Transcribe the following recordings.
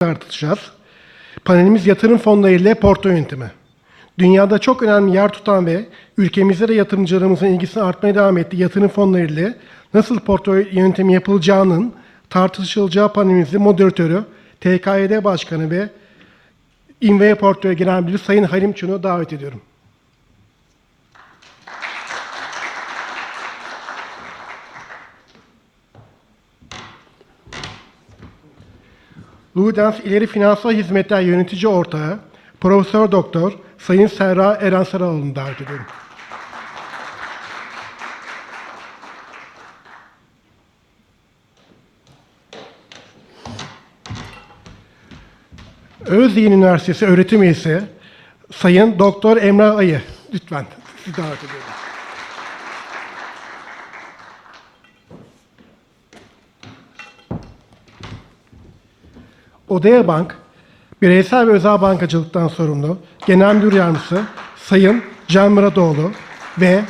tartışacağız. Panelimiz yatırım fonları ile portföy yönetimi. Dünyada çok önemli yer tutan ve ülkemizde de yatırımcılarımızın ilgisini artmaya devam ettiği yatırım fonları ile nasıl portföy yönetimi yapılacağının tartışılacağı panelimizin moderatörü, TKYD Başkanı ve İnve Portföy Genel Müdürü Sayın Halim Çun'u davet ediyorum. Ludens İleri Finansal Hizmetler Yönetici Ortağı, Profesör Doktor Sayın Serra Eren Sarıoğlu'nu davet ediyorum. Özyeğin Üniversitesi öğretim üyesi Sayın Doktor Emrah Ayı. Lütfen sizi davet ediyorum. Odea Bank, bireysel ve özel bankacılıktan sorumlu Genel Müdür Yardımcısı Sayın Can Muradoğlu ve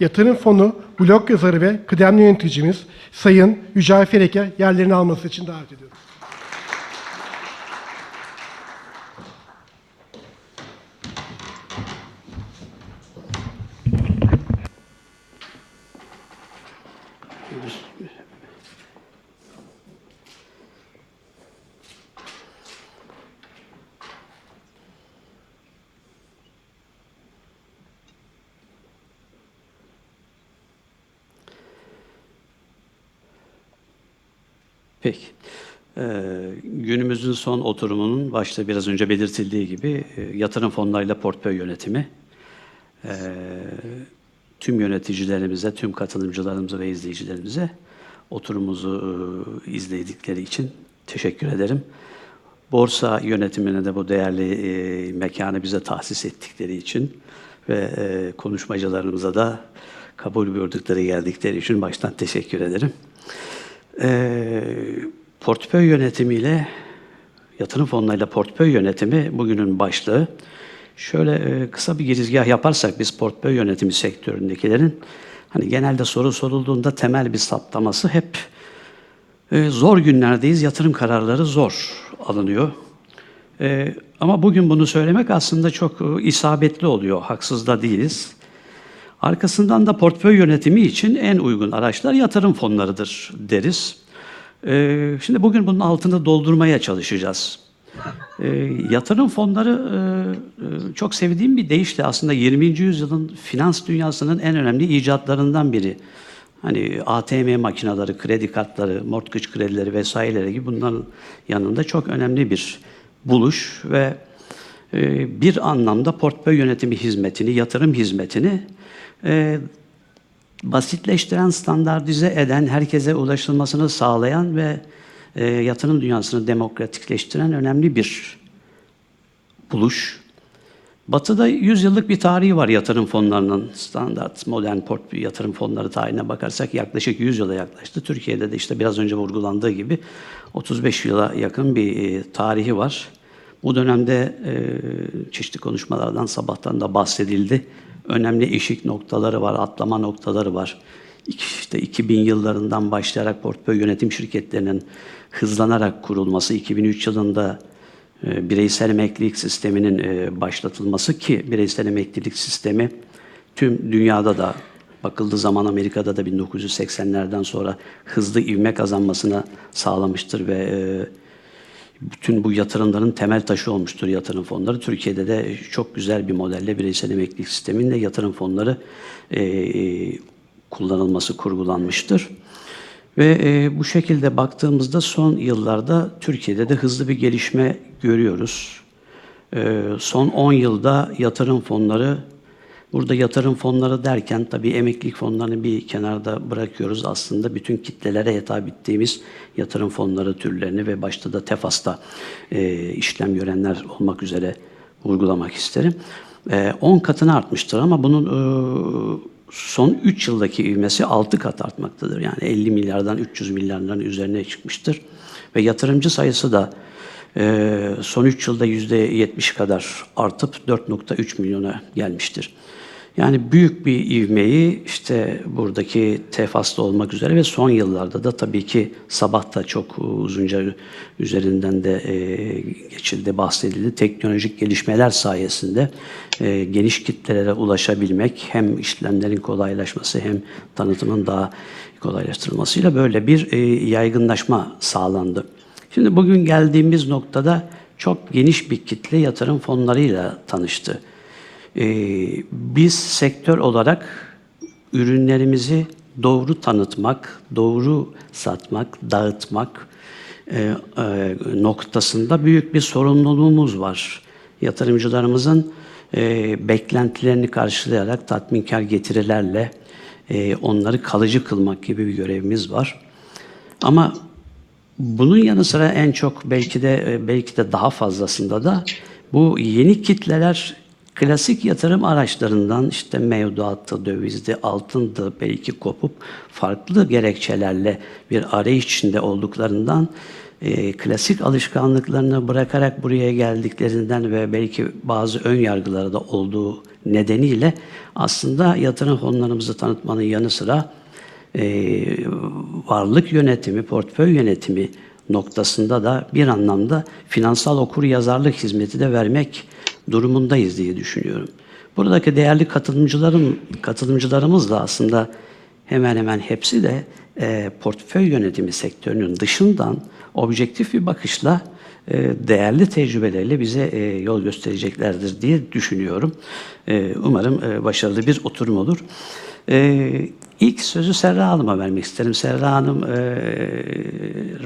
Yatırım Fonu blog yazarı ve kıdemli yöneticimiz Sayın Yücel Ferek'e yerlerini alması için davet ediyorum. Peki. Ee, günümüzün son oturumunun başta biraz önce belirtildiği gibi e, yatırım fonlarıyla portföy yönetimi. Ee, tüm yöneticilerimize, tüm katılımcılarımıza ve izleyicilerimize oturumumuzu e, izledikleri için teşekkür ederim. Borsa yönetimine de bu değerli e, mekanı bize tahsis ettikleri için ve e, konuşmacılarımıza da kabul gördükleri geldikleri için baştan teşekkür ederim. E, portföy yönetimiyle, yatırım fonlarıyla portföy yönetimi bugünün başlığı. Şöyle e, kısa bir girizgah yaparsak biz portföy yönetimi sektöründekilerin hani genelde soru sorulduğunda temel bir saptaması hep e, zor günlerdeyiz, yatırım kararları zor alınıyor. E, ama bugün bunu söylemek aslında çok e, isabetli oluyor, haksız da değiliz. Arkasından da portföy yönetimi için en uygun araçlar yatırım fonlarıdır deriz. Ee, şimdi bugün bunun altını doldurmaya çalışacağız. Ee, yatırım fonları e, e, çok sevdiğim bir deyişle aslında 20. yüzyılın finans dünyasının en önemli icatlarından biri. Hani ATM makineleri, kredi kartları, mortgage kredileri vesaireleri gibi bunların yanında çok önemli bir buluş ve e, bir anlamda portföy yönetimi hizmetini, yatırım hizmetini e, basitleştiren, standartize eden, herkese ulaşılmasını sağlayan ve e, yatırım dünyasını demokratikleştiren önemli bir buluş. Batı'da 100 yıllık bir tarihi var yatırım fonlarının standart modern port yatırım fonları tarihine bakarsak yaklaşık 100 yıla yaklaştı. Türkiye'de de işte biraz önce vurgulandığı gibi 35 yıla yakın bir e, tarihi var. Bu dönemde e, çeşitli konuşmalardan sabahtan da bahsedildi. Önemli eşik noktaları var, atlama noktaları var. İşte 2000 yıllarından başlayarak portföy yönetim şirketlerinin hızlanarak kurulması, 2003 yılında e, bireysel emeklilik sisteminin e, başlatılması ki bireysel emeklilik sistemi tüm dünyada da bakıldığı zaman Amerika'da da 1980'lerden sonra hızlı ivme kazanmasına sağlamıştır ve e, bütün bu yatırımların temel taşı olmuştur yatırım fonları. Türkiye'de de çok güzel bir modelle bireysel emeklilik sisteminde yatırım fonları e, kullanılması kurgulanmıştır. Ve e, bu şekilde baktığımızda son yıllarda Türkiye'de de hızlı bir gelişme görüyoruz. E, son 10 yılda yatırım fonları, burada yatırım fonları derken tabii emeklilik fonlarını bir kenarda bırakıyoruz. Aslında bütün kitlelere hitap ettiğimiz yatırım fonları türlerini ve başta da TEFAS'ta e, işlem görenler olmak üzere vurgulamak isterim. E, 10 katına artmıştır ama bunun e, son 3 yıldaki ivmesi 6 kat artmaktadır. Yani 50 milyardan 300 milyarların üzerine çıkmıştır. Ve yatırımcı sayısı da e, son 3 yılda %70 kadar artıp 4.3 milyona gelmiştir. Yani büyük bir ivmeyi işte buradaki TEFAS'ta olmak üzere ve son yıllarda da tabii ki sabah da çok uzunca üzerinden de e, geçildi, bahsedildi. Teknolojik gelişmeler sayesinde e, geniş kitlelere ulaşabilmek hem işlemlerin kolaylaşması hem tanıtımın daha kolaylaştırılmasıyla böyle bir e, yaygınlaşma sağlandı. Şimdi bugün geldiğimiz noktada çok geniş bir kitle yatırım fonlarıyla tanıştı. Ee, biz sektör olarak ürünlerimizi doğru tanıtmak, doğru satmak, dağıtmak e, e, noktasında büyük bir sorumluluğumuz var. Yatırımcılarımızın e, beklentilerini karşılayarak tatminkar getirilerle e, onları kalıcı kılmak gibi bir görevimiz var. Ama bunun yanı sıra en çok belki de e, belki de daha fazlasında da bu yeni kitleler klasik yatırım araçlarından işte mevduattı, dövizdi, altındı belki kopup farklı gerekçelerle bir arayış içinde olduklarından e, klasik alışkanlıklarını bırakarak buraya geldiklerinden ve belki bazı ön yargıları da olduğu nedeniyle aslında yatırım fonlarımızı tanıtmanın yanı sıra e, varlık yönetimi, portföy yönetimi noktasında da bir anlamda finansal okur yazarlık hizmeti de vermek durumundayız diye düşünüyorum. Buradaki değerli katılımcılarım, katılımcılarımız da aslında hemen hemen hepsi de e, portföy yönetimi sektörünün dışından objektif bir bakışla e, değerli tecrübeleriyle bize e, yol göstereceklerdir diye düşünüyorum. E, umarım e, başarılı bir oturum olur. E, ilk sözü Serra Hanım'a vermek isterim. Serra Hanım e,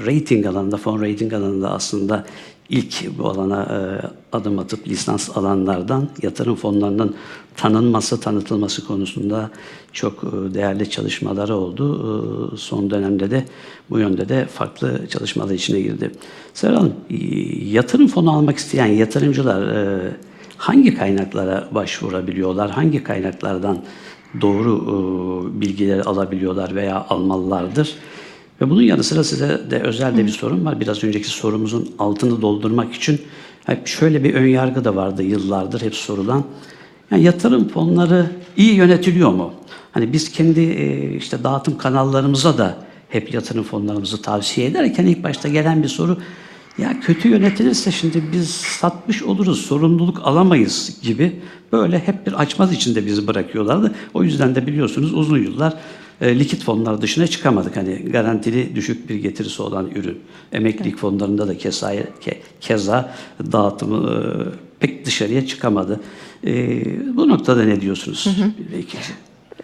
rating alanında, fon rating alanında aslında ilk bu alana e, adım atıp lisans alanlardan, yatırım fonlarının tanınması, tanıtılması konusunda çok e, değerli çalışmaları oldu. E, son dönemde de bu yönde de farklı çalışmalar içine girdi. Serra Hanım, e, yatırım fonu almak isteyen yatırımcılar e, hangi kaynaklara başvurabiliyorlar? Hangi kaynaklardan doğru e, bilgileri alabiliyorlar veya almalılardır? Ve bunun yanı sıra size de özel de bir sorum var. Biraz önceki sorumuzun altını doldurmak için hep şöyle bir ön yargı da vardı yıllardır hep sorulan. Yani yatırım fonları iyi yönetiliyor mu? Hani biz kendi e, işte dağıtım kanallarımıza da hep yatırım fonlarımızı tavsiye ederken ilk başta gelen bir soru ya kötü yönetilirse şimdi biz satmış oluruz, sorumluluk alamayız gibi böyle hep bir açmaz içinde bizi bırakıyorlardı. O yüzden de biliyorsunuz uzun yıllar e, likit fonlar dışına çıkamadık. Hani garantili düşük bir getirisi olan ürün. Emeklilik fonlarında da keza, ke, keza dağıtımı e, pek dışarıya çıkamadı. E, bu noktada ne diyorsunuz? Belki.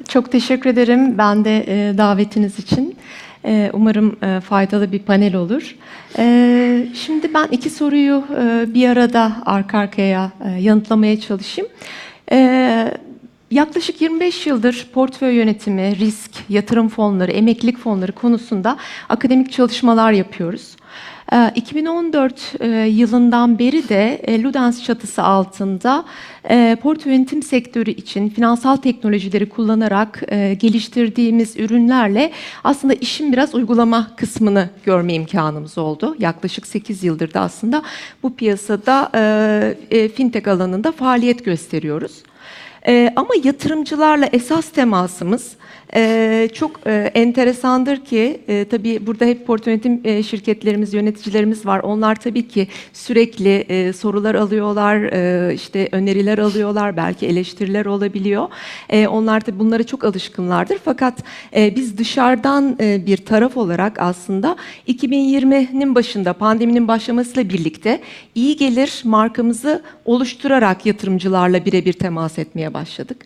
Çok teşekkür ederim ben de e, davetiniz için. E, umarım e, faydalı bir panel olur. E, şimdi ben iki soruyu e, bir arada arka arkaya e, yanıtlamaya çalışayım. E, Yaklaşık 25 yıldır portföy yönetimi, risk, yatırım fonları, emeklilik fonları konusunda akademik çalışmalar yapıyoruz. Ee, 2014 e, yılından beri de e, Ludens çatısı altında e, portföy yönetim sektörü için finansal teknolojileri kullanarak geliştirdiğimiz ürünlerle aslında işin biraz uygulama kısmını görme imkanımız oldu. Yaklaşık 8 yıldır da aslında bu piyasada fintech alanında faaliyet gösteriyoruz. Ee, ama yatırımcılarla esas temasımız e, çok e, enteresandır ki e, tabii burada hep portföy yönetim e, şirketlerimiz, yöneticilerimiz var. Onlar tabii ki sürekli e, sorular alıyorlar, e, işte öneriler alıyorlar, belki eleştiriler olabiliyor. E, onlar da bunlara çok alışkınlardır. Fakat e, biz dışarıdan e, bir taraf olarak aslında 2020'nin başında pandeminin başlamasıyla birlikte iyi gelir markamızı oluşturarak yatırımcılarla birebir temas etmeye başladık.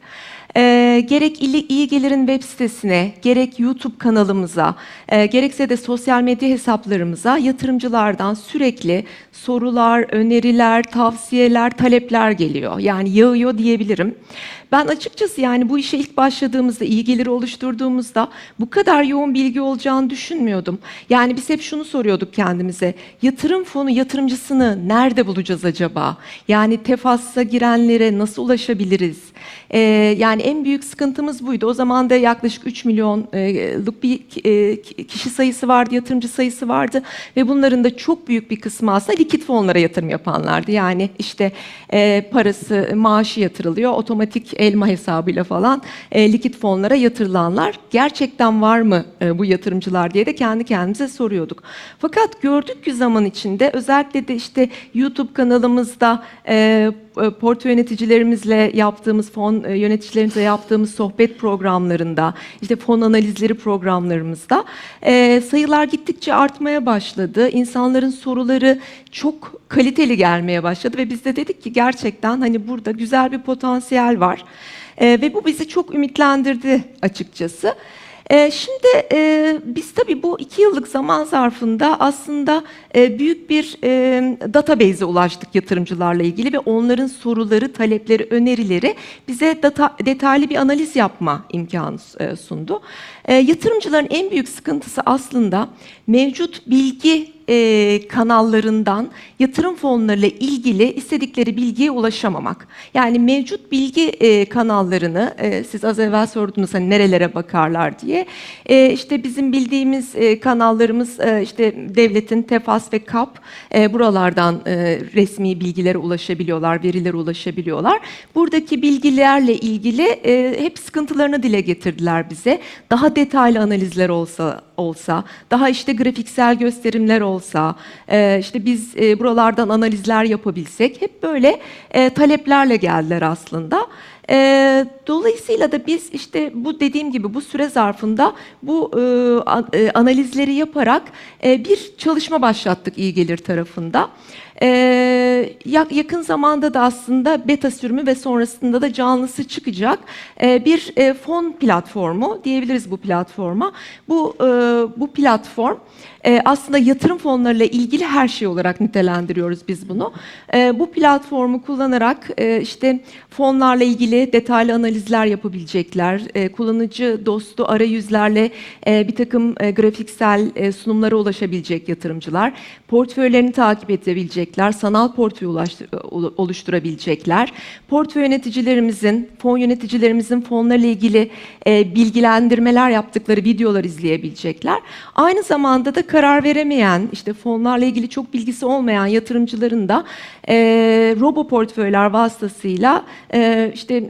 Ee, gerek iyi gelirin web sitesine, gerek YouTube kanalımıza, e, gerekse de sosyal medya hesaplarımıza yatırımcılardan sürekli sorular, öneriler, tavsiyeler, talepler geliyor. Yani yağıyor diyebilirim. Ben açıkçası yani bu işe ilk başladığımızda, iyi geliri oluşturduğumuzda bu kadar yoğun bilgi olacağını düşünmüyordum. Yani biz hep şunu soruyorduk kendimize. Yatırım fonu yatırımcısını nerede bulacağız acaba? Yani tefassa girenlere nasıl ulaşabiliriz? Ee, yani en büyük sıkıntımız buydu. O zaman da yaklaşık 3 milyonluk bir e, kişi sayısı vardı, yatırımcı sayısı vardı ve bunların da çok büyük bir kısmı aslında likit fonlara yatırım yapanlardı. Yani işte e, parası, maaşı yatırılıyor, otomatik elma hesabıyla falan e, likit fonlara yatırılanlar gerçekten var mı e, bu yatırımcılar diye de kendi kendimize soruyorduk. Fakat gördük ki zaman içinde özellikle de işte YouTube kanalımızda e, e, portföy yöneticilerimizle yaptığımız fon e, yöneticilerimizle yaptığımız sohbet programlarında işte fon analizleri programlarımızda e, sayılar gittikçe artmaya başladı. İnsanların soruları çok kaliteli gelmeye başladı ve biz de dedik ki gerçekten hani burada güzel bir potansiyel var. E, ve bu bizi çok ümitlendirdi açıkçası. Ee, Şimdi e, biz tabii bu iki yıllık zaman zarfında aslında e, büyük bir e, database'e ulaştık yatırımcılarla ilgili ve onların soruları, talepleri, önerileri bize detaylı bir analiz yapma imkanı e, sundu. Yatırımcıların en büyük sıkıntısı aslında mevcut bilgi e, kanallarından yatırım fonlarıyla ilgili istedikleri bilgiye ulaşamamak. Yani mevcut bilgi e, kanallarını e, siz az evvel sordunuz hani nerelere bakarlar diye. E, işte bizim bildiğimiz e, kanallarımız e, işte devletin TEFAS ve KAP e, buralardan e, resmi bilgilere ulaşabiliyorlar, verilere ulaşabiliyorlar. Buradaki bilgilerle ilgili e, hep sıkıntılarını dile getirdiler bize. Daha detaylı analizler olsa olsa, daha işte grafiksel gösterimler olsa, e, işte biz e, buralardan analizler yapabilsek hep böyle e, taleplerle geldiler aslında. E, dolayısıyla da biz işte bu dediğim gibi bu süre zarfında bu e, e, analizleri yaparak e, bir çalışma başlattık iyi gelir tarafında. E, ya- yakın zamanda da aslında beta sürümü ve sonrasında da canlısı çıkacak e, bir e, fon platformu diyebiliriz bu platforma. Bu e, bu platform e, aslında yatırım fonlarıyla ilgili her şey olarak nitelendiriyoruz biz bunu. E, bu platformu kullanarak e, işte fonlarla ilgili detaylı analizler yapabilecekler, e, kullanıcı dostu arayüzlerle e, bir takım e, grafiksel e, sunumlara ulaşabilecek yatırımcılar, portföylerini takip edebilecekler, sanal portföy olu- oluşturabilecekler, portföy yöneticilerimizin, fon yöneticilerimizin fonlarla ilgili e, bilgilendirmeler yaptıkları videolar izleyebilecekler. Aynı zamanda da karar veremeyen, işte fonlarla ilgili çok bilgisi olmayan yatırımcıların da e, robo portföyler vasıtasıyla e, işte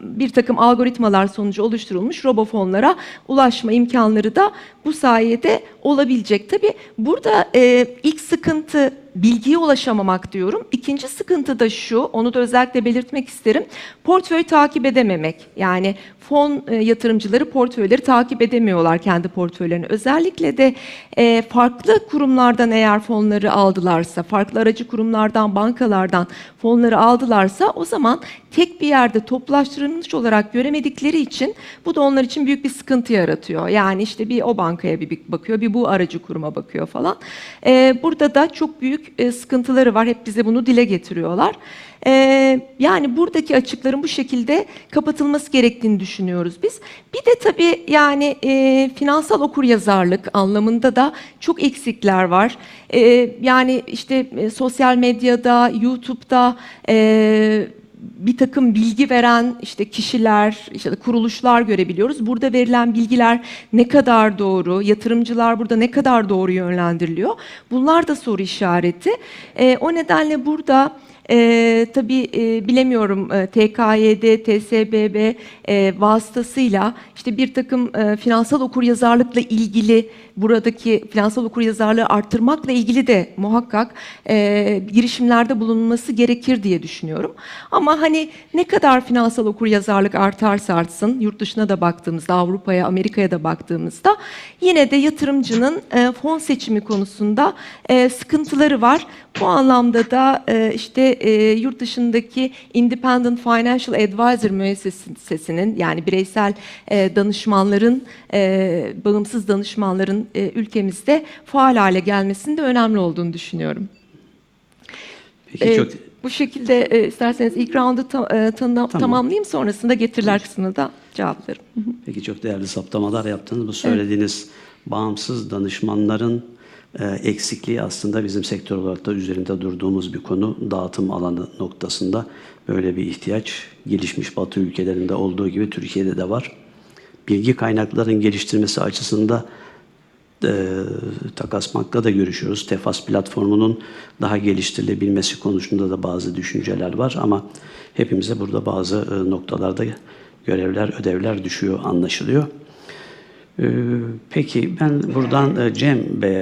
bir takım algoritmalar sonucu oluşturulmuş robo fonlara ulaşma imkanları da bu sayede olabilecek. Tabii burada e, ilk sıkıntı bilgiye ulaşamamak diyorum. İkinci sıkıntı da şu, onu da özellikle belirtmek isterim. Portföy takip edememek. Yani fon e, yatırımcıları portföyleri takip edemiyorlar kendi portföylerini. Özellikle de e, farklı kurumlardan eğer fonları aldılarsa, farklı aracı kurumlardan, bankalardan fonları aldılarsa o zaman tek bir yerde toplaştırılmış olarak göremedikleri için bu da onlar için büyük bir sıkıntı yaratıyor. Yani işte bir o bankaya bir bakıyor, bir bu aracı kuruma bakıyor falan. E, burada da çok büyük e, sıkıntıları var. Hep bize bunu dile getiriyorlar. Ee, yani buradaki açıkların bu şekilde kapatılması gerektiğini düşünüyoruz biz. Bir de tabii yani e, finansal okuryazarlık anlamında da çok eksikler var. Ee, yani işte e, sosyal medyada, YouTube'da e, bir takım bilgi veren işte kişiler, işte kuruluşlar görebiliyoruz. Burada verilen bilgiler ne kadar doğru, yatırımcılar burada ne kadar doğru yönlendiriliyor. Bunlar da soru işareti. Ee, o nedenle burada e, tabii e, bilemiyorum e, TKYD, TSBB e, vasıtasıyla işte bir takım e, finansal okuryazarlıkla ilgili buradaki finansal okuryazarlığı arttırmakla ilgili de muhakkak e, girişimlerde bulunması gerekir diye düşünüyorum. Ama hani ne kadar finansal okuryazarlık artarsa artsın, yurt dışına da baktığımızda, Avrupa'ya, Amerika'ya da baktığımızda yine de yatırımcının e, fon seçimi konusunda e, sıkıntıları var. Bu anlamda da e, işte e, yurt dışındaki Independent Financial Advisor müessesesinin yani bireysel e, danışmanların, e, bağımsız danışmanların e, ülkemizde faal hale gelmesinin de önemli olduğunu düşünüyorum. Peki E, çok Bu şekilde e, isterseniz ilk roundu ta- e, tanı- tamamlayayım sonrasında getiriler kısmını da cevaplarım. Peki çok değerli saptamalar yaptınız. Bu söylediğiniz bağımsız danışmanların eksikliği aslında bizim sektör olarak da üzerinde durduğumuz bir konu. Dağıtım alanı noktasında böyle bir ihtiyaç gelişmiş Batı ülkelerinde olduğu gibi Türkiye'de de var. Bilgi kaynaklarının geliştirmesi açısında e, Takas da görüşüyoruz. Tefas platformunun daha geliştirilebilmesi konusunda da bazı düşünceler var ama hepimize burada bazı e, noktalarda görevler, ödevler düşüyor anlaşılıyor. E, peki ben buradan e, Cem Bey'e